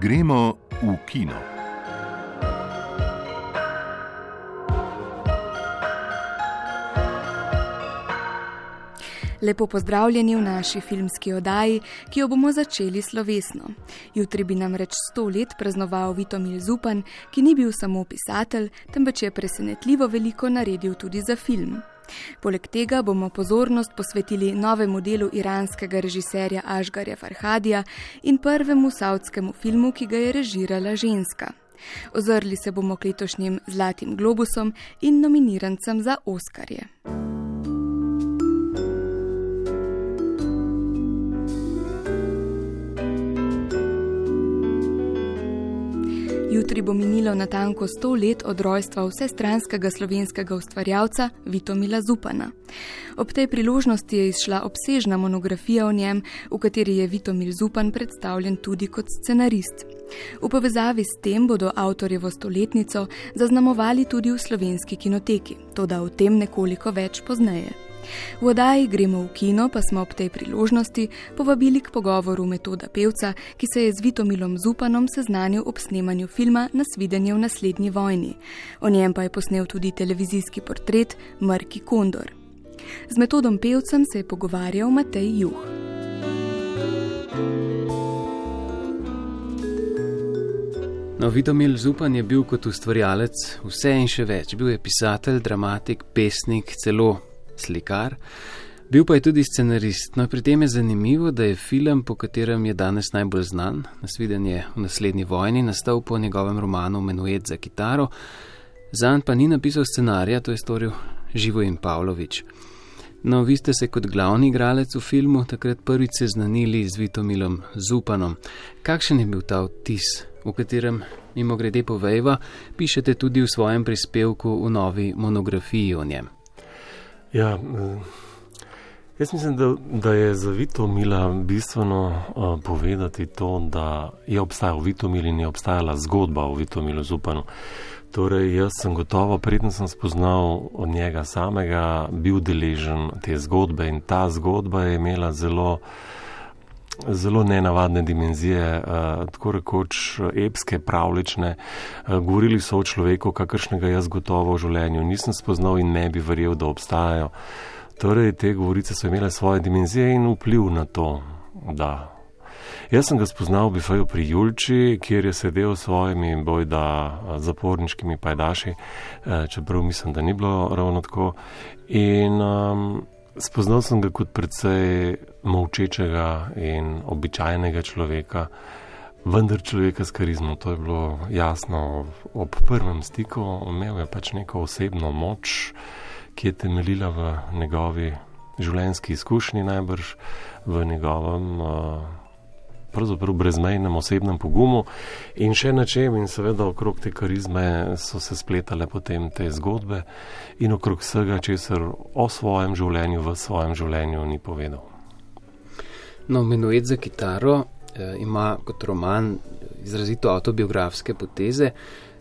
Gremo v kino. Lepo pozdravljeni v naši filmski oddaji, ki jo bomo začeli slovesno. Jutri bi nam reč sto let praznoval Vitomil Zupan, ki ni bil samo pisatelj, temveč je presenetljivo veliko naredil tudi za film. Poleg tega bomo pozornost posvetili novemu delu iranskega režiserja Ažgarja Farhadija in prvemu savtskemu filmu, ki ga je režirala ženska. Ozrli se bomo k letošnjim Zlatim globusom in nominirancem za Oskarje. Jutri bo minilo natanko 100 let od rojstva vsestranskega slovenskega ustvarjalca Vitomila Zupana. Ob tej priložnosti je izšla obsežna monografija o njem, v kateri je Vitomil Zupan predstavljen tudi kot scenarist. V povezavi s tem bodo avtorjevo stoletnico zaznamovali tudi v slovenski kinoteki, tudi o tem nekoliko več pozneje. V oddaji Gremo v kino pa smo ob tej priložnosti povabili k pogovoru metoda pevca, ki se je z Vitomilom Zupanom seznanil ob snemanju filma Nasvidenje v naslednji vojni. O njem pa je posnel tudi televizijski portret Marki Kondor. Z metodom pevcem se je pogovarjal Matej Juh. No, Vitomil Zupan je bil kot ustvarjalec vse in še več. Bil je pisatelj, dramatik, pesnik, celo slikar, bil pa je tudi scenarist. No, pri tem je zanimivo, da je film, po katerem je danes najbolj znan, nasviden je v naslednji vojni, nastal po njegovem romanu Menuet za kitaro, zanj pa ni napisal scenarija, to je storil Živojin Pavlović. No, vi ste se kot glavni igralec v filmu takrat prvič seznanili z Vitomilom Zupanom. Kakšen je bil ta vtis, v katerem, mimo grede povejva, pišete tudi v svojem prispevku v novi monografiji o njem? Ja, eh, jaz mislim, da, da je za Vito Mila bistveno uh, povedati to, da je obstajal Vito Mil in je obstajala zgodba o Vito Milu Zupanu. Torej, jaz sem gotovo, predtem sem spoznal od njega samega, bil deležen te zgodbe in ta zgodba je imela zelo, zelo nenavadne dimenzije, uh, tako rekoč epske, pravlične. Uh, govorili so o človeku, kakršnega jaz gotovo v življenju nisem spoznal in ne bi verjel, da obstajajo. Torej, te govorice so imele svoje dimenzije in vpliv na to, da. Jaz sem ga spoznal v Bifaju pri Julči, kjer je sedel s svojimi bojda zaporniškimi pajdaši, čeprav mislim, da ni bilo ravno tako. In um, spoznal sem ga kot precej molčečega in običajnega človeka, vendar človeka s karizmo. To je bilo jasno ob prvem stiku. Imel je pač neko osebno moč, ki je temeljila v njegovi življenjski izkušnji, najbrž v njegovem. Uh, pravzaprav brezmejnem osebnem pogumu in še na čem, in seveda okrog te karizme so se spletale potem te zgodbe in okrog vsega, česar o svojem življenju v svojem življenju ni povedal. No, Menuet za kitaro eh, ima kot roman izrazito autobiografske poteze,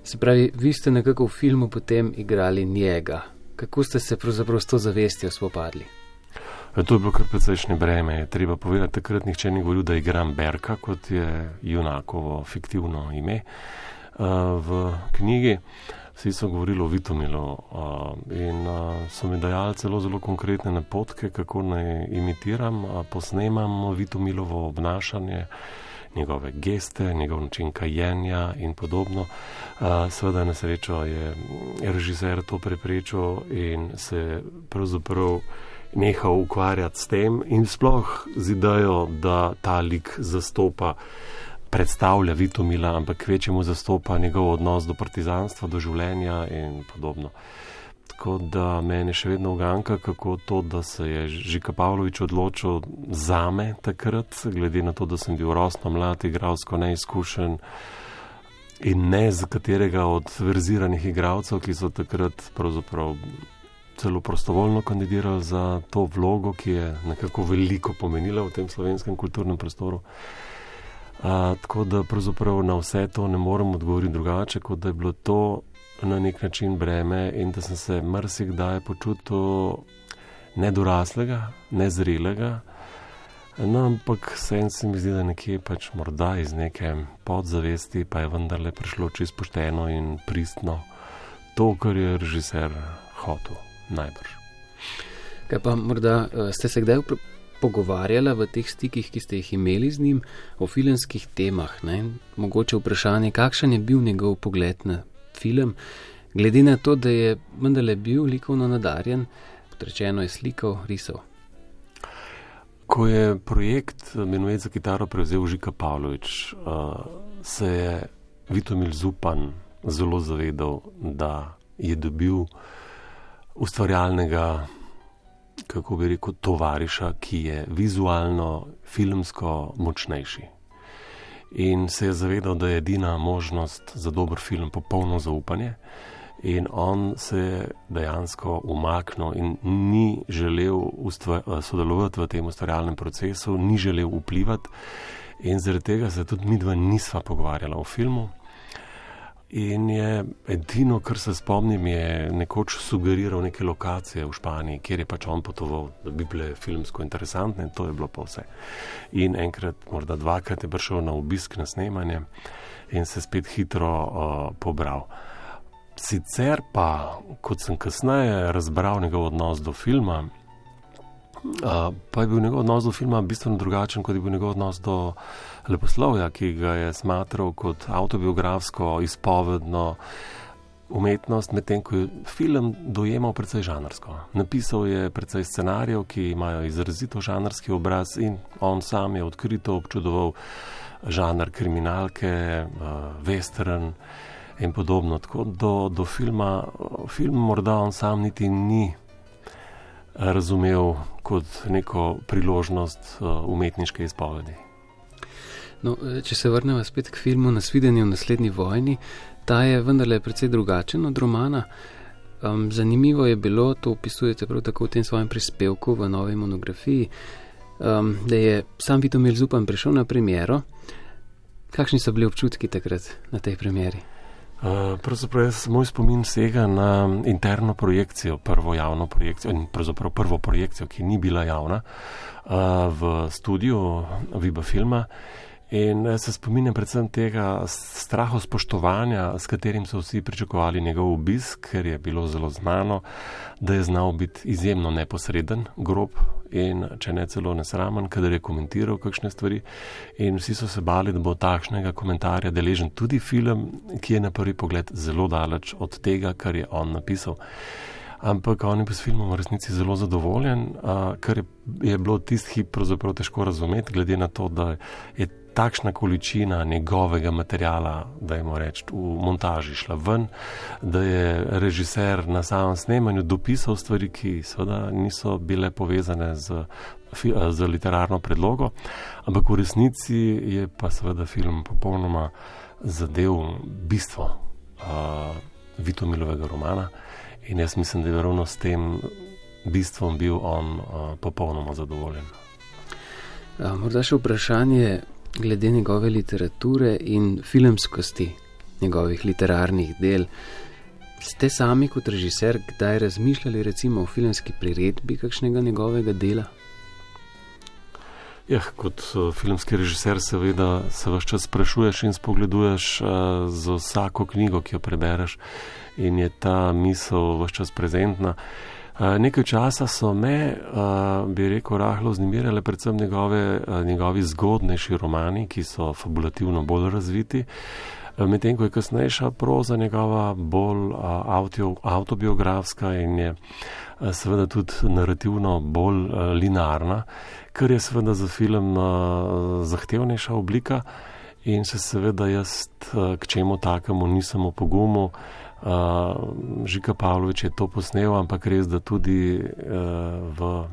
se pravi, vi ste nekako v filmu potem igrali njega. Kako ste se pravzaprav s to zavestjo spopadli? To je bilo kar precejšnje breme. Treba povedati, takrat nihče ni govoril, da igram Berka, kot je junakovo fiktivno ime uh, v knjigi. Vsi so govorili o Vitomilu uh, in uh, so mi dajali celo zelo konkretne napotke, kako naj imitiram, posnemam Vitomilovo obnašanje, njegove geste, njegov način kajenja in podobno. Sveda na srečo je režiser to preprečil in se pravzaprav nehal ukvarjati s tem in sploh z idejo, da ta lik zastopa, predstavlja Vitomila, ampak večjemu zastopa njegov odnos do partizanstva, do življenja in podobno. Tako da meni še vedno uganka, kako to, da se je Žika Pavlović odločil za me takrat, glede na to, da sem bil rosno mlad, igralsko neizkušen in ne za katerega od verziranih igralcev, ki so takrat pravzaprav celo prostovoljno kandidiral za to vlogo, ki je nekako veliko pomenila v tem slovenskem kulturnem prostoru. A, tako da pravzaprav na vse to ne morem odgovoriti drugače, kot da je bilo to na nek način breme in da sem se marsikdaj počutil nedoraslega, nezrelega. No, ampak sen se mi zdi, da nekje pač morda iz neke podzavesti pa je vendarle prišlo čisto pošteno in pristno to, kar je režiser hotel, najbrž. Kaj pa morda eh, ste se kdaj pogovarjali v teh stikih, ki ste jih imeli z njim, o filmskih temah? Ne? Mogoče vprašanje, kakšen je bil njegov pogled na film, glede na to, da je vendarle bil likovno nadarjen, potrečeno je slikal, risal. Ko je projekt Menuet za kitaro prevzel Žika Pavlović, uh, se je Vitomil Zupan zelo zavedal, da je dobil ustvarjalnega, kako bi rekel, tovariša, ki je vizualno, filmsko močnejši. In se je zavedal, da je edina možnost za dober film popolno zaupanje. In on se je dejansko umaknil in ni želel sodelovati v tem ustvarjalnem procesu, ni želel vplivati, in zaradi tega se tudi mi dva nisva pogovarjala o filmu. In je edino, kar se spomnim, je nekoč sugeriral neke lokacije v Španiji, kjer je pač on potoval, da bi bile filmsko interesantne, in to je bilo pa vse. In enkrat, morda dvakrat je prišel na obisk na snemanje in se spet hitro uh, pobral. Sicer pa, kot sem kasneje razbral njegov odnos do filma, uh, pa je bil njegov odnos do filma bistveno drugačen, kot je bil njegov odnos do leposlovja, ki ga je smatral kot autobiografsko, izpovedno umetnost, medtem ko je film dojemal precej žanrsko. Napisal je precej scenarijev, ki imajo izrazito žanrski obraz in on sam je odkrito občudoval žanr kriminalke, western. In podobno, tako do, do filma, film morda on sam niti ni razumel kot neko priložnost uh, umetniške izpovedi. No, eh, če se vrnemo spet k filmu Nasvidenje v naslednji vojni, ta je vendarle precej drugačen od romana. Um, zanimivo je bilo, to opisujete prav tako v tem svojem prispevku v novi monografiji, um, da je sam Vitomil Zupan prišel na premiero. Kakšni so bili občutki takrat na tej premieri? Uh, pravzaprav jaz, moj spomin sega na interno projekcijo, prvo javno projekcijo in pravzaprav prvo projekcijo, ki ni bila javna uh, v studiu Viba Filma. In se spominjam predvsem tega strahu spoštovanja, s katerim so vsi pričakovali njegov obisk, ker je bilo zelo znano, da je znal biti izjemno neposreden, grob in če ne celo nesramen, kadar je komentiral kakšne stvari. In vsi so se bali, da bo takšnega komentarja deležen tudi film, ki je na prvi pogled zelo daleč od tega, kar je on napisal. Ampak on je bil s filmom v resnici zelo zadovoljen, kar je, je bilo tisti hip pravzaprav težko razumeti, glede na to, da je takšna količina njegovega materijala, da je mu reč, v montaži šla ven, da je režiser na samem snemanju dopisal stvari, ki seveda niso bile povezane z, z literarno predlogo, ampak v resnici je pa seveda film popolnoma zadev bistvo uh, Vitomilovega romana in jaz mislim, da je ravno s tem bistvom bil on uh, popolnoma zadovoljen. Morda še vprašanje, glede njegove literature in filmskosti njegovih literarnih del. Ste sami kot režiser kdaj razmišljali recimo o filmski priredbi kakšnega njegovega dela? Ja, kot uh, filmski režiser seveda se vse čas sprašuješ in spogleduješ uh, za vsako knjigo, ki jo prebereš in je ta misel vse čas prezentna. Uh, Eh, nekaj časa so me, uh, bi rekel, rahlo vznemirjale predvsem njegove, uh, njegovi zgodnejši romani, ki so fabulativno bolj razviti, medtem ko je kasnejša proza njegova bolj audio, autobiografska in je seveda tudi narativno bolj linearna, kar je seveda za film zahtevnejša oblika in se seveda jaz k čemu takemu nisem opogumil. Uh, Žika Pavlović je to posnel, ampak res, da tudi uh, v,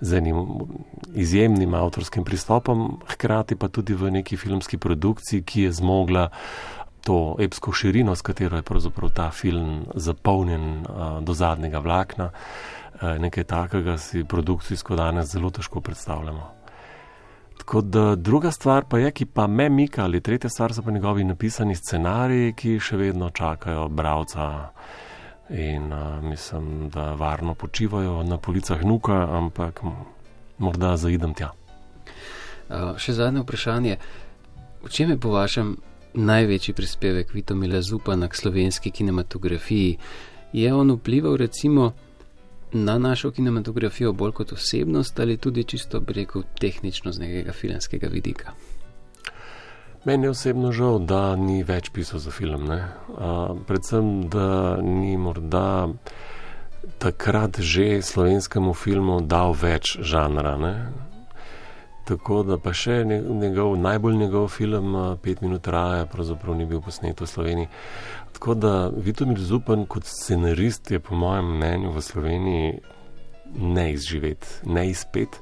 z enim izjemnim avtorskim pristopom, hkrati pa tudi v neki filmski produkciji, ki je zmogla to epsko širino, s katero je pravzaprav ta film zapolnjen uh, do zadnjega vlakna. Uh, nekaj takega si produkcijsko danes zelo težko predstavljamo. Tako da druga stvar pa je, ki pa me mika, ali tretja stvar so pa njegovi napisani scenariji, ki še vedno čakajo bralca in uh, mislim, da varno počivajo na policah nuka, ampak morda zaidem tja. Uh, še zadnje vprašanje. V čem je po vašem največji prispevek Vitomila Zupana k slovenski kinematografiji? Je on vplival recimo na našo kinematografijo bolj kot osebnost ali tudi čisto preko tehnično z nekega filmskega vidika? Meni je osebno žal, da ni več pisal za film. Uh, predvsem, da ni morda takrat že slovenskemu filmu dal več žanra. Ne? Tako da pa še njegov, najbolj njegov film, pet minut raja, pravzaprav ni bil posnet v Sloveniji. Tako da Vitomir Zupan kot scenarist je po mojem mnenju v Sloveniji neizživet, neizpet.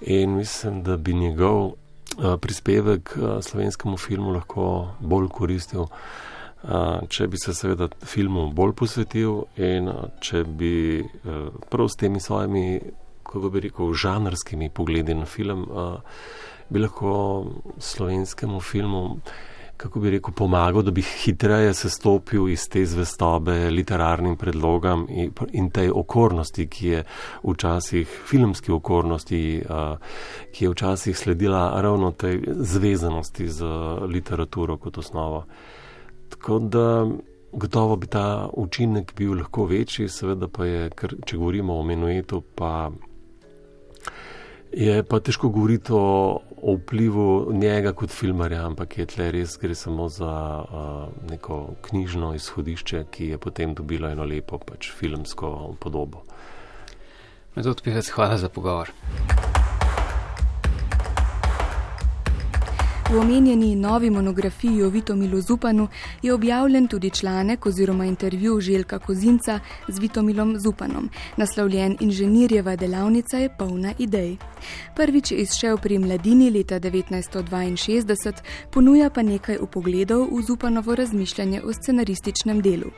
In mislim, da bi njegov Eh, prispevek eh, slovenskemu filmu lahko bolj koristil, eh, če bi se seveda filmu bolj posvetil in če bi prav s temi svojimi, kako bi rekel, žanrskimi pogledi na film, bi lahko slovenskemu filmu kako bi rekel, pomagal, da bi hitreje se stopil iz te zvestobe literarnim predlogam in, in tej okornosti, ki je včasih, filmski okornosti, uh, ki je včasih sledila ravno tej zvezanosti z literaturo kot osnovo. Tako da gotovo bi ta učinek bil lahko večji, seveda pa je, ker, če govorimo o menuetu, pa Je pa težko govoriti o, o vplivu njega kot filmarja, ampak je tle res gre samo za uh, neko knjižno izhodišče, ki je potem dobilo eno lepo pač filmsko podobo. Metod Pivec, hvala za pogovor. V omenjeni novi monografiji o Vitomilu Zupanu je objavljen tudi članek oziroma intervju Željka Kozinca z Vitomilom Zupanom. Naslovljen Inženirjeva delavnica je polna idej. Prvič je izšel pri mladini leta 1962, ponuja pa nekaj upogledov v Zupanovo razmišljanje o scenarističnem delu.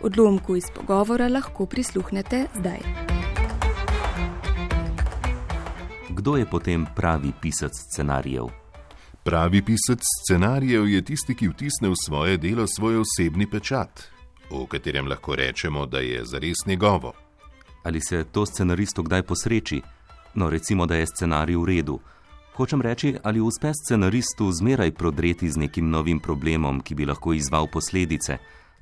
Odlomku iz pogovora lahko prisluhnete zdaj. Kdo je potem pravi pisec scenarijev? Pravi pisec scenarijev je tisti, ki vtisne v svoje delo svoj osebni pečat, o katerem lahko rečemo, da je zares njegovo. Ali se to scenaristu kdaj posreči? No, recimo, da je scenarij v redu. Hočem reči, ali uspe scenaristu zmeraj prodreti z nekim novim problemom, ki bi lahko izval posledice,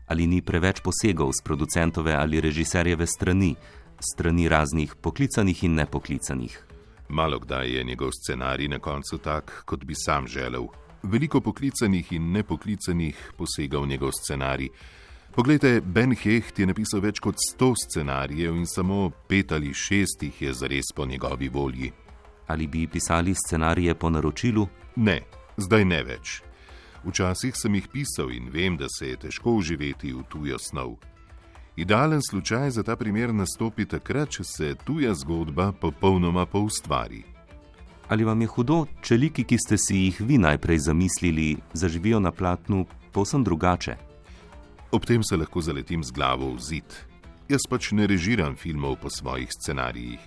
ali ni preveč posegov z producentove ali režiserjeve strani, strani raznih poklicanih in nepoklicanih. Malo kdaj je njegov scenarij na koncu tak, kot bi sam želel. Veliko poklicanih in nepoklicanih posega v njegov scenarij. Poglejte, Ben Hecht je napisal več kot sto scenarijev in samo pet ali šest jih je zares po njegovi volji. Ali bi pisali scenarije po naročilu? Ne, zdaj ne več. Včasih sem jih pisal in vem, da se je težko uživeti v tujo snov. Idealen slučaj za ta primer nastopi takrat, če se tuja zgodba popolnoma poustvari. Ali vam je hudo, če liki, ki ste si jih vi najprej zamislili, zaživijo na platnu povsem drugače? Ob tem se lahko zaletim z glavo v zid. Jaz pač ne režiram filmov po svojih scenarijih.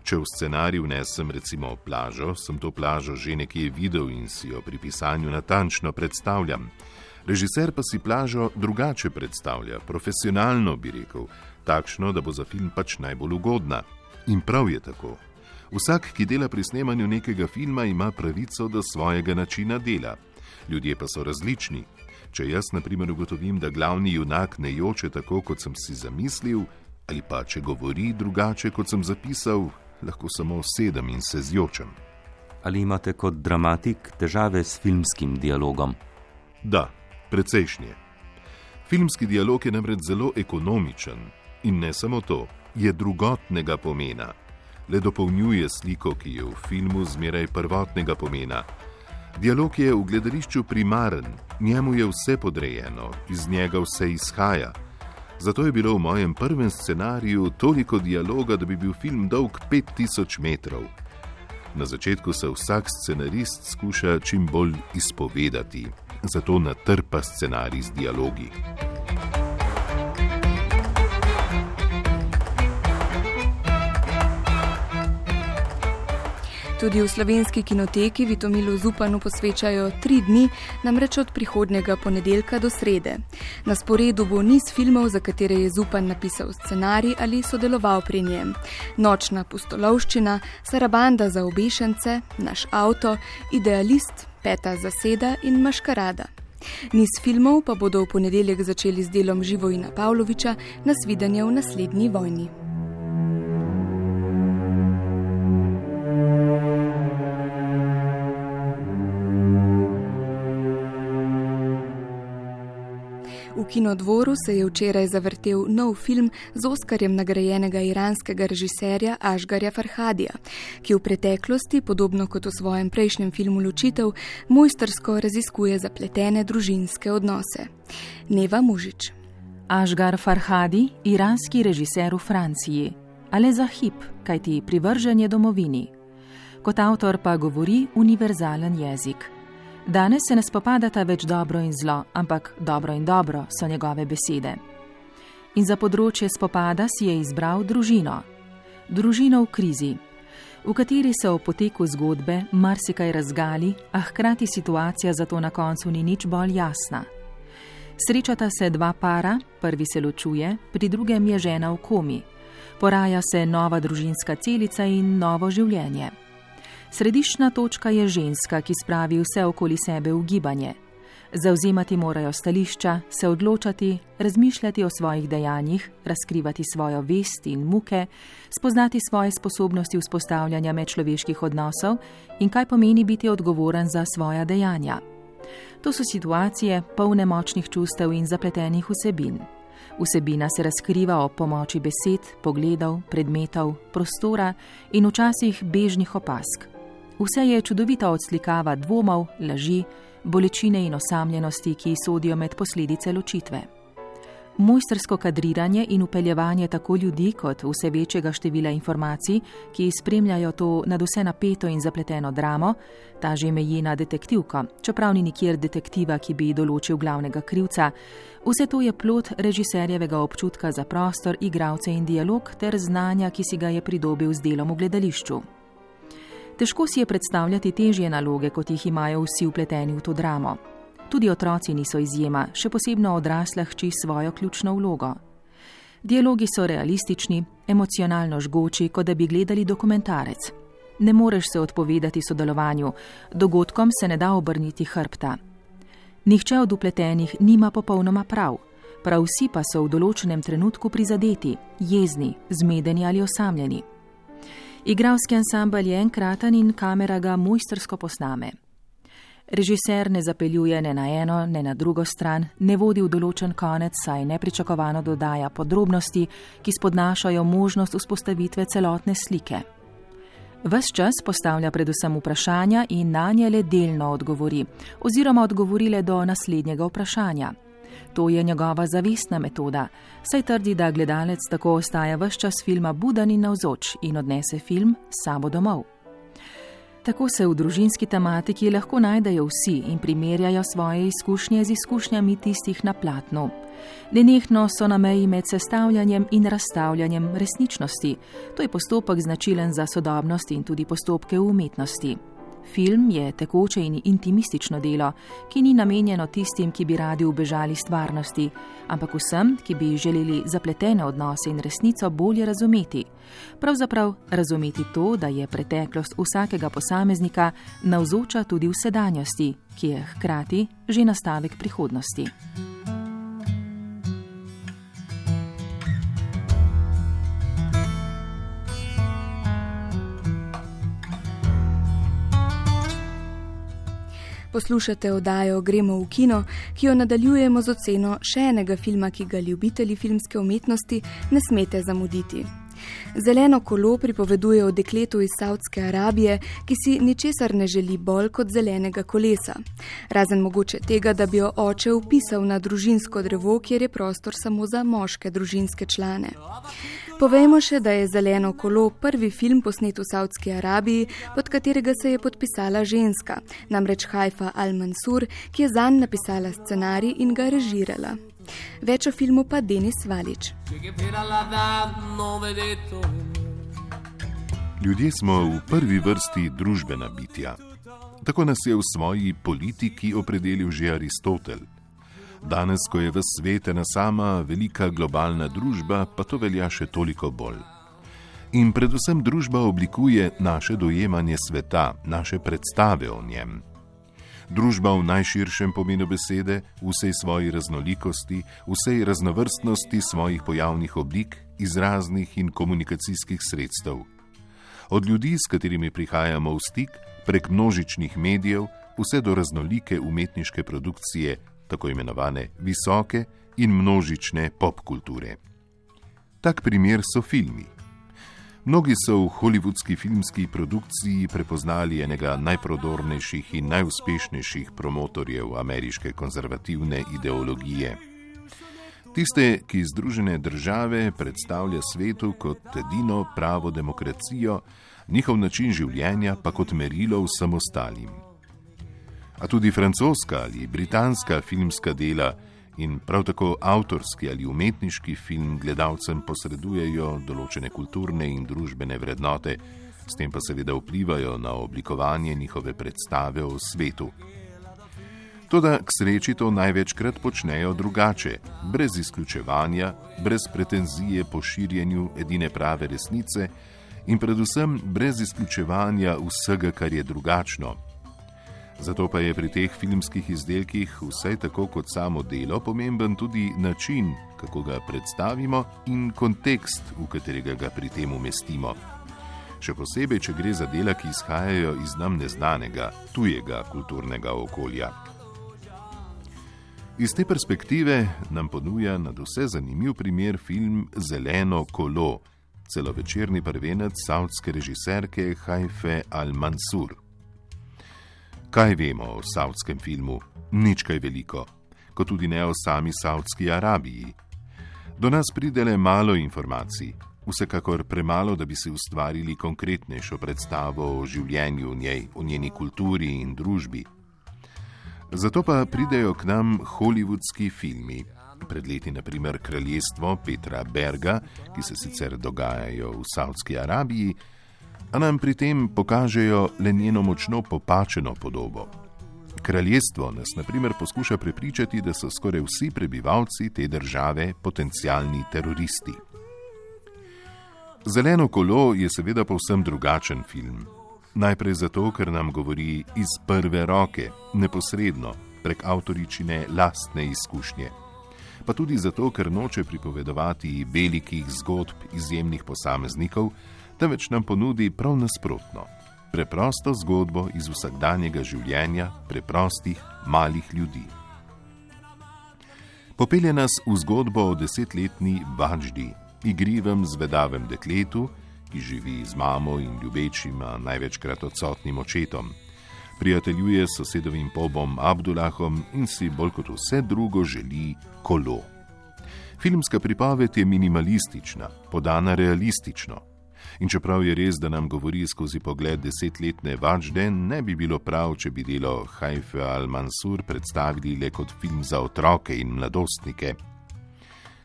Če v scenarij vnesem recimo plažo, sem to plažo že nekje videl in si jo pri pisanju natančno predstavljam. Režiser pa si plažo drugače predstavlja, profesionalno bi rekel, takšno, da bo za film pač najbolj ugodna. In prav je tako. Vsak, ki dela pri snemanju nekega filma, ima pravico do svojega načina dela. Ljudje pa so različni. Če jaz, na primer, ugotovim, da glavni junak ne joče tako, kot sem si zamislil, ali pa če govori drugače, kot sem zapisal, lahko samo sedem in se zjočem. Ali imate kot dramatik težave s filmskim dialogom? Da, precejšnje. Filmski dialog je namreč zelo ekonomičen in ne samo to, je drugotnega pomena. Le dopolnjuje sliko, ki je v filmu zmeraj prvotnega pomena. Dialog je v gledališču primaren, njemu je vse podrejeno, iz njega vse izhaja. Zato je bilo v mojem prvem scenariju toliko dialoga, da bi bil film dolg 5000 metrov. Na začetku se vsak scenarist skuša čim bolj izpovedati, zato natrpa scenarij z dialogi. Tudi v slovenski kinoteki Vitomilu Zupanu posvečajo tri dni, namreč od prihodnjega ponedeljka do srede. Na sporedu bo niz filmov, za katere je Zupan napisal scenarij ali sodeloval pri njem. Nočna pustolovščina, Sarabanda za obešence, naš avto, idealist, peta zaseda in maškarada. Niz filmov pa bodo v ponedeljek začeli z delom Živojina Pavloviča, nasvidenje v naslednji vojni. Kinodvoru se je včeraj zavrtel nov film z Oskarjem nagrajenega iranskega režiserja Ažgarja Farhadija, ki v preteklosti, podobno kot v svojem prejšnjem filmu Ločitev, mojstersko raziskuje zapletene družinske odnose. Neva Mužič. Ažgar Farhadi, iranski režiser v Franciji, ale za hip, kajti privrženje domovini. Kot avtor pa govori univerzalen jezik. Danes se ne spopadata več dobro in zlo, ampak dobro in dobro so njegove besede. In za področje spopada si je izbral družino. Družino v krizi, v kateri se o poteku zgodbe marsikaj razgali, a hkrati situacija zato na koncu ni nič bolj jasna. Srečata se dva para, prvi se ločuje, pri drugem je žena v komi. Poraja se nova družinska celica in novo življenje. Središčna točka je ženska, ki spravi vse okoli sebe v gibanje. Zauzemati morajo stališča, se odločati, razmišljati o svojih dejanjih, razkrivati svojo vest in muke, spoznati svoje sposobnosti vzpostavljanja medčloveških odnosov in kaj pomeni biti odgovoren za svoja dejanja. To so situacije polne močnih čustev in zapletenih vsebin. Vsebina se razkriva ob pomoči besed, pogledov, predmetov, prostora in včasih bežnih opask. Vse je čudovita odslikava dvomov, laži, bolečine in osamljenosti, ki sodijo med posledice ločitve. Mojstersko kadriranje in upeljevanje tako ljudi kot vse večjega števila informacij, ki spremljajo to nad vse napeto in zapleteno dramo, ta že meji na detektivko, čeprav ni nikjer detektiva, ki bi določil glavnega krivca, vse to je plot režiserjevega občutka za prostor, igralce in dialog ter znanja, ki si ga je pridobil z delom v gledališču. Težko si je predstavljati težje naloge, kot jih imajo vsi upleteni v to dramo. Tudi otroci niso izjema, še posebno odrasla hči svojo ključno vlogo. Dialogi so realistični, emocionalno žgoči, kot da bi gledali dokumentarec. Ne moreš se odpovedati sodelovanju, dogodkom se ne da obrniti hrbta. Nihče od upletenih nima popolnoma prav, prav vsi pa so v določenem trenutku prizadeti, jezni, zmedeni ali osamljeni. Igralski ansambl je enkraten in kamera ga mojstersko posname. Režiser ne zapeljuje ne na eno, ne na drugo stran, ne vodi v določen konec, saj nepričakovano dodaja podrobnosti, ki spodnašajo možnost vzpostavitve celotne slike. Ves čas postavlja predvsem vprašanja in na nje le delno odgovori, oziroma odgovori le do naslednjega vprašanja. To je njegova zavestna metoda, saj trdi, da gledalec tako ostaja vse čas filma buden in navzoč in odnese film sabo domov. Tako se v družinski tematiki lahko najdejo vsi in primerjajo svoje izkušnje z izkušnjami tistih na platnu. Nenehno so na meji med sestavljanjem in razstavljanjem resničnosti. To je postopek značilen za sodobnost in tudi postopke v umetnosti. Film je tekoče in intimistično delo, ki ni namenjeno tistim, ki bi radi ubežali stvarnosti, ampak vsem, ki bi želeli zapletene odnose in resnico bolje razumeti. Pravzaprav razumeti to, da je preteklost vsakega posameznika navzoča tudi v sedanjosti, ki je hkrati že nastavek prihodnosti. Poslušate oddajo Gremo v kino, ki jo nadaljujemo z oceno še enega filma, ki ga ljubitelji filmske umetnosti ne smete zamuditi. Zeleno kolo pripoveduje o dekletu iz Saudske Arabije, ki si ničesar ne želi bolj kot zelenega kolesa. Razen mogoče tega, da bi jo oče upisal na družinsko drevo, kjer je prostor samo za moške družinske člane. Povejmo še, da je Zeleno kolo prvi film posnet v Saudski Arabiji, pod katerega se je podpisala ženska, namreč Haifa Al-Mansur, ki je zanj napisala scenarij in ga režirala. Več o filmu pa Denis Valič. Ljudje smo v prvi vrsti družbena bitja. Tako nas je v svoji politiki opredelil že Aristotel. Danes, ko je v svetu ena sama velika globalna družba, pa to velja še toliko bolj. In predvsem družba oblikuje naše dojemanje sveta, naše predstave o njem. Družba v najširšem pomenu besede, vsej svoji raznolikosti, vsej raznovrstnosti svojih pojavnih oblik, izraznih in komunikacijskih sredstev. Od ljudi, s katerimi prihajamo v stik, prek množičnih medijev, vse do raznolike umetniške produkcije, tako imenovane visoke in množične popkulture. Tak primer so filmi. Mnogi so v holivudski filmski produkciji prepoznali enega najprodornejših in najuspešnejših promotorjev ameriške konzervativne ideologije. Tiste, ki Združene države predstavlja svetu kot edino pravo demokracijo, njihov način življenja pa kot merilo vsem ostalim. A tudi francoska ali britanska filmska dela in prav tako avtorski ali umetniški film gledalcem posredujejo določene kulturne in družbene vrednote, s tem pa seveda vplivajo na oblikovanje njihove predstave o svetu. Toda k sreči to največkrat počnejo drugače, brez izključevanja, brez pretenzije po širjenju edine prave resnice in predvsem brez izključevanja vsega, kar je drugačno, Zato pa je pri teh filmskih izdelkih, vsaj tako kot samo delo, pomemben tudi način, kako ga predstavimo in kontekst, v katerega ga pri tem umestimo. Še posebej, če gre za dela, ki izhajajo iz nam neznanega, tujega kulturnega okolja. Iz te perspektive nam ponuja na vse zanimiv primer film Zeleno kolo, celovečerni prvenec savtske režiserke Hajfe Al-Mansur. Kaj vemo o savdskem filmu? Nič kaj veliko, kot tudi ne o sami Saudski Arabiji. Do nas pride le malo informacij, vsekakor premalo, da bi si ustvarili konkretnejšo predstavo o življenju v njej, o njeni kulturi in družbi. Zato pa pridejo k nam holivudski filmi. Pred leti, naprimer, Kraljestvo Petra Berga, ki se sicer dogajajo v Saudski Arabiji, a nam pri tem pokažejo le njeno močno popačeno podobo. Kraljestvo nas naprimer poskuša prepričati, da so skoraj vsi prebivalci te države potencijalni teroristi. Zeleno kolo je seveda povsem drugačen film. Najprej zato, ker nam govori iz prve roke, neposredno, prek avtoričine lastne izkušnje. Pa tudi zato, ker noče pripovedovati velikih zgodb izjemnih posameznikov, temveč nam ponudi prav nasprotno. Preprosto zgodbo iz vsakdanjega življenja preprostih malih ljudi. Popelje nas v zgodbo o desetletni Važdi, igrivem zvedavem dekletu, ki živi z mamo in ljubečima, največkrat odsotnim očetom. Prijateljuje s sosedovim pobom Abdullahom in si bolj kot vse drugo želi kolo. Filmska pripoved je minimalistična, podana realistično. In čeprav je res, da nam govori skozi pogled desetletne Vačde, ne bi bilo prav, če bi delo Haife al-Mansur predstavili le kot film za otroke in mladostnike.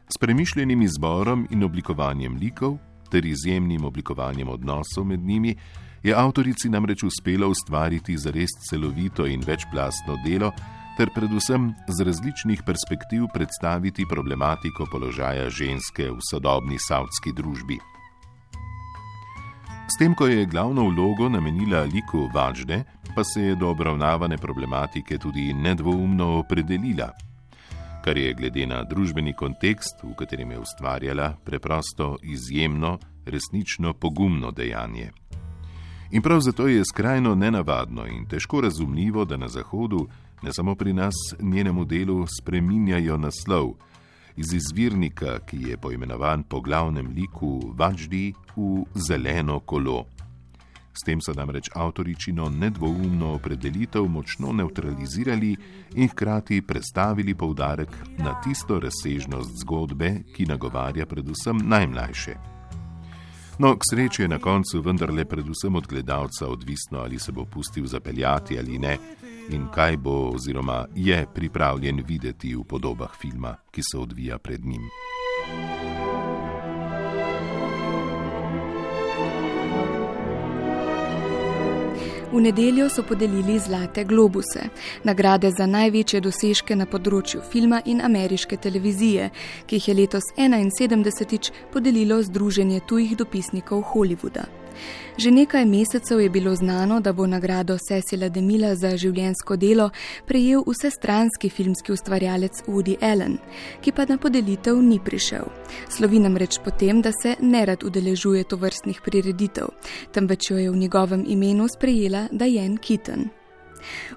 S premišljenim izborom in oblikovanjem likov ter izjemnim oblikovanjem odnosov med njimi je avtorici namreč uspelo ustvariti zares celovito in večplastno delo, ter predvsem z različnih perspektiv predstaviti problematiko položaja ženske v sodobni savdski družbi. S tem, ko je glavno vlogo namenila liku Važde, pa se je do obravnavane problematike tudi nedvoumno opredelila, kar je glede na družbeni kontekst, v katerem je ustvarjala, preprosto izjemno, resnično pogumno dejanje. In prav zato je skrajno nenavadno in težko razumljivo, da na Zahodu, ne samo pri nas, njenemu delu spreminjajo naslov iz izvirnika, ki je poimenovan po glavnem liku Važdi v zeleno kolo. S tem so namreč avtoričino nedvoumno opredelitev močno neutralizirali in hkrati prestavili poudarek na tisto razsežnost zgodbe, ki nagovarja predvsem najmlajše. No, k sreči je na koncu vendarle predvsem od gledalca odvisno, ali se bo pustil zapeljati ali ne, in kaj bo oziroma je pripravljen videti v podobah filma, ki se odvija pred njim. V nedeljo so podelili Zlate globuse, nagrade za največje dosežke na področju filma in ameriške televizije, ki jih je letos 71. podelilo Združenje tujih dopisnikov Hollywooda. Že nekaj mesecev je bilo znano, da bo nagrado Cecila Demila za življensko delo prejel vsestranski filmski ustvarjalec Woody Allen, ki pa na podelitev ni prišel. Slovi namreč potem, da se nerad udeležuje to vrstnih prireditev, temveč jo je v njegovem imenu sprejela Diane Keaton.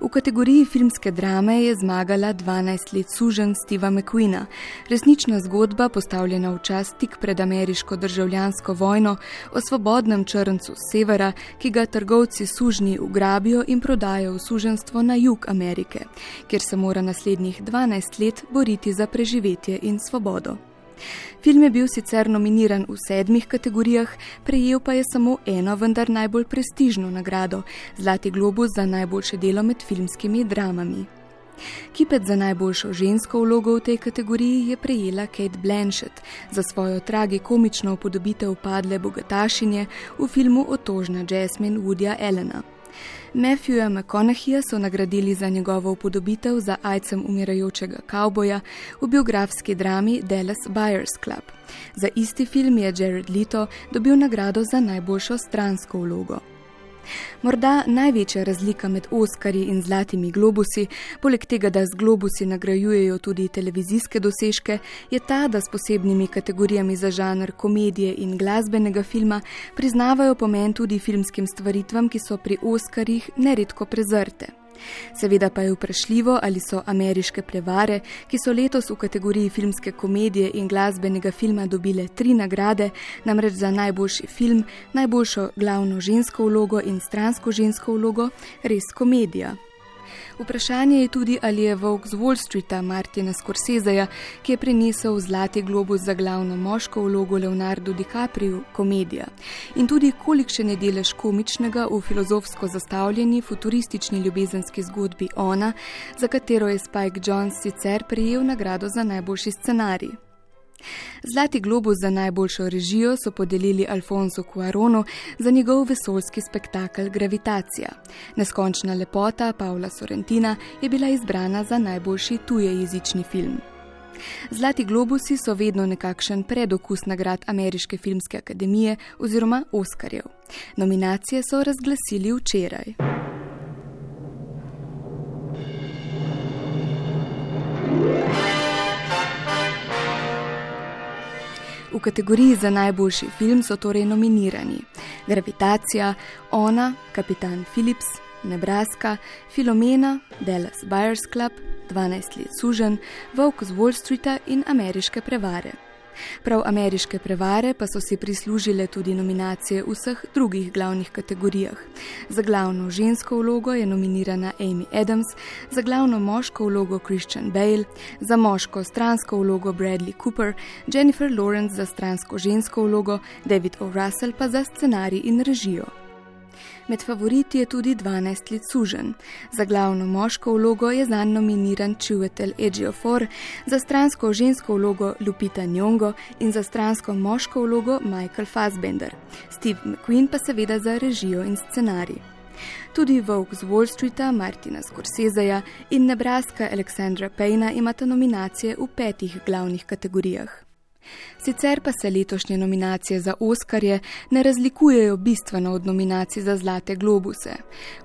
V kategoriji filmske drame je zmagala 12 let sužen Steva McQueena, resnična zgodba postavljena v čas tik pred ameriško državljansko vojno o svobodnem črncu severa, ki ga trgovci sužnji ugrabijo in prodajo v suženstvo na jug Amerike, kjer se mora naslednjih 12 let boriti za preživetje in svobodo. Film je bil sicer nominiran v sedmih kategorijah, prejel pa je samo eno, vendar najbolj prestižno nagrado - Zlati globus za najboljše delo med filmskimi dramami. Kipet za najboljšo žensko vlogo v tej kategoriji je prejela Kate Blanchett za svojo tragikomično upodobitev padle bogatašinje v filmu Otožna Jasmine Woodyja Elena. Matthewa McConaugheyja so nagradili za njegovo upodobitev za ajcem umirajočega kavboja v biografski drami Dallas Buyers Club. Za isti film je Jared Leto dobil nagrado za najboljšo stransko vlogo. Morda največja razlika med Oskarji in Zlatimi globusi, poleg tega, da z globusi nagrajujejo tudi televizijske dosežke, je ta, da s posebnimi kategorijami za žanr komedije in glasbenega filma priznavajo pomen tudi filmskim stvaritvam, ki so pri Oskarjih neredko prezrte. Seveda pa je vprašljivo, ali so ameriške prevare, ki so letos v kategoriji filmske komedije in glasbenega filma dobile tri nagrade, namreč za najboljši film, najboljšo glavno žensko vlogo in stransko žensko vlogo, res komedija. Vprašanje je tudi, ali je Vogue z Wall Streeta Martina Scorseseja, ki je prinesel zlati globus za glavno moško vlogo Leonardo DiCaprio, komedija. In tudi kolikšen je delež komičnega v filozofsko zastavljeni futuristični ljubezenski zgodbi Ona, za katero je Spike Jones sicer prejel nagrado za najboljši scenarij. Zlati globus za najboljšo režijo so podelili Alfonso Cuaronu za njegov vesoljski spektakel Gravitacija. Neskončna lepota Pavla Sorrentina je bila izbrana za najboljši tujejezični film. Zlati globusi so vedno nekakšen predokus nagrad Ameriške filmske akademije oziroma Oskarjev. Nominacije so razglasili včeraj. V kategoriji za najboljši film so torej nominirani Gravitacija, Ona, Kapitan Philips, Nebraska, Filomena, Dallas Buyers Club, 12 let sužen, Volk z Wall Streeta in Ameriške prevare. Prav ameriške prevare pa so si prislužile tudi nominacije v vseh drugih glavnih kategorijah. Za glavno žensko vlogo je nominirana Amy Adams, za glavno moško vlogo Christian Bale, za moško stransko vlogo Bradley Cooper, Jennifer Lawrence za stransko žensko vlogo, David O. Russell pa za scenarij in režijo. Med favoriti je tudi 12 let sužen. Za glavno moško vlogo je zanj nominiran Čuvetel Ejiofor, za stransko žensko vlogo Lupita Nyong'o in za stransko moško vlogo Michael Fassbender. Steve McQueen pa seveda za režijo in scenarij. Tudi Vogue z Wall Streeta, Martina Scorseseja in Nebraska Aleksandra Payna imata nominacije v petih glavnih kategorijah. Sicer pa se letošnje nominacije za Oskarje ne razlikujejo bistveno od nominacij za Zlate globuse.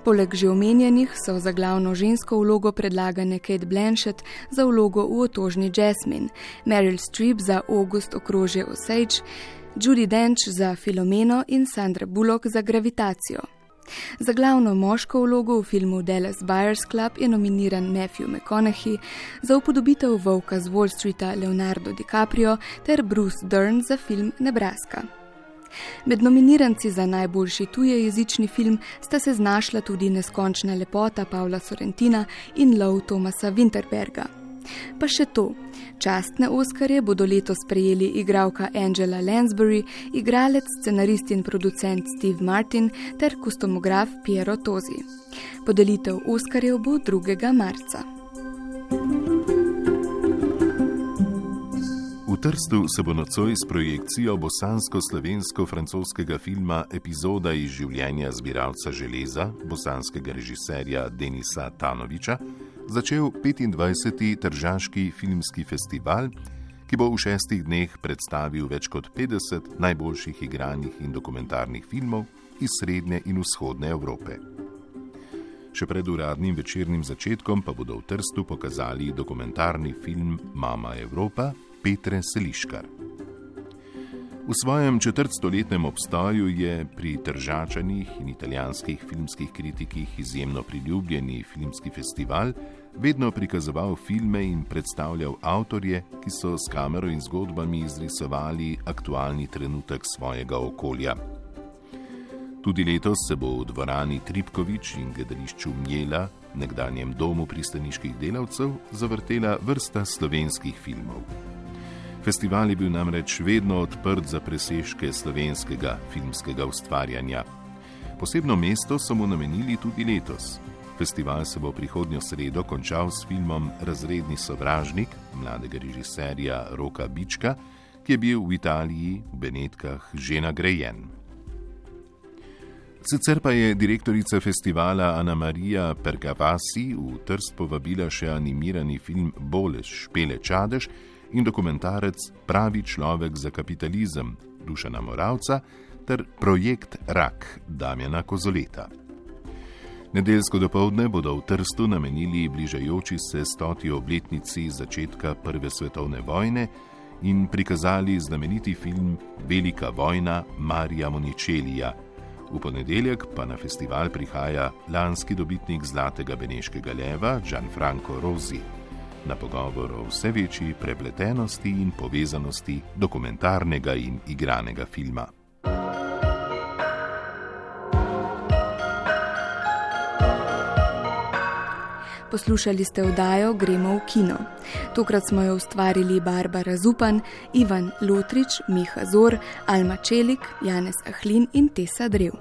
Poleg že omenjenih so za glavno žensko vlogo predlagane Kate Blanchett za vlogo v otožni Jasmine, Meryl Streep za August okrožje Osage, Judy Dench za Filomeno in Sandra Bullock za Gravitacijo. Za glavno moško vlogo v filmu Dallas Buyers Club je nominiran Matthew McConaughey, za upodobitev Volka z Wall Streeta Leonardo DiCaprio ter Bruce Dern za film Nebraska. Med nominiranci za najboljši tujejezični film sta se znašla tudi Neskončna lepota Pavla Sorrentina in Lov Tomasa Winterberga. Pa še to. Častne Oskarje bodo letos prejeli igralka Angela Lansbury, igralec, scenarist in producent Steve Martin ter kostomograf Piero Tozi. Podelitev Oskarjev bo 2. marca. V Trstu se bo nocoj s projekcijo bosansko-slovensko-francoskega filma Epizoda iz življenja zbiralca železa bosanskega režiserja Denisa Tanoviča začel 25. Tržaški filmski festival, ki bo v šestih dneh predstavil več kot 50 najboljših igranih in dokumentarnih filmov iz srednje in vzhodne Evrope. Še pred uradnim večernim začetkom pa bodo v Trstu pokazali dokumentarni film Mama Evropa Petre Seliškar. V svojem četrtstoletnem obstoju je pri Tržačanih in italijanskih filmskih kritikih izjemno priljubljeni filmski festival vedno prikazoval filme in predstavljal avtorje, ki so s kamero in zgodbami izrisovali aktualni trenutek svojega okolja. Tudi letos se bo v dvorani Tripkovič in gledališču Mjela, nekdanjem domu pristaniških delavcev, zavrtela vrsta slovenskih filmov. Festival je bil namreč vedno odprt za presežke slovenskega filmskega ustvarjanja. Posebno mesto so mu namenili tudi letos. Festival se bo prihodnjo sredo končal s filmom Razredni sovražnik mladega režiserja Roka Bička, ki je bil v Italiji v Benetkah že nagrajen. Sicer pa je direktorica festivala Ana Marija Pergavasi v Trst povabila še animirani film Bolež, Špele Čadež, in dokumentarec Pravi človek za kapitalizem Dušana Moravca ter projekt Rak Damjana Kozoleta. Nedeljsko dopoledne bodo v Trstu namenili bližajoči se stoti obletnici začetka Prve svetovne vojne in prikazali znameniti film Velika vojna Marija Moničelija. V ponedeljek pa na festival prihaja lanski dobitnik Zlatega Beneškega leva Gianfranco Rosi na pogovor o vse večji prepletenosti in povezanosti dokumentarnega in igranega filma. Poslušali ste oddajo Gremo v kino. Tokrat smo jo ustvarili Barbara Zupan, Ivan Lotrič, Miha Zor, Alma Čelik, Janez Ahlin in Tesa Drev.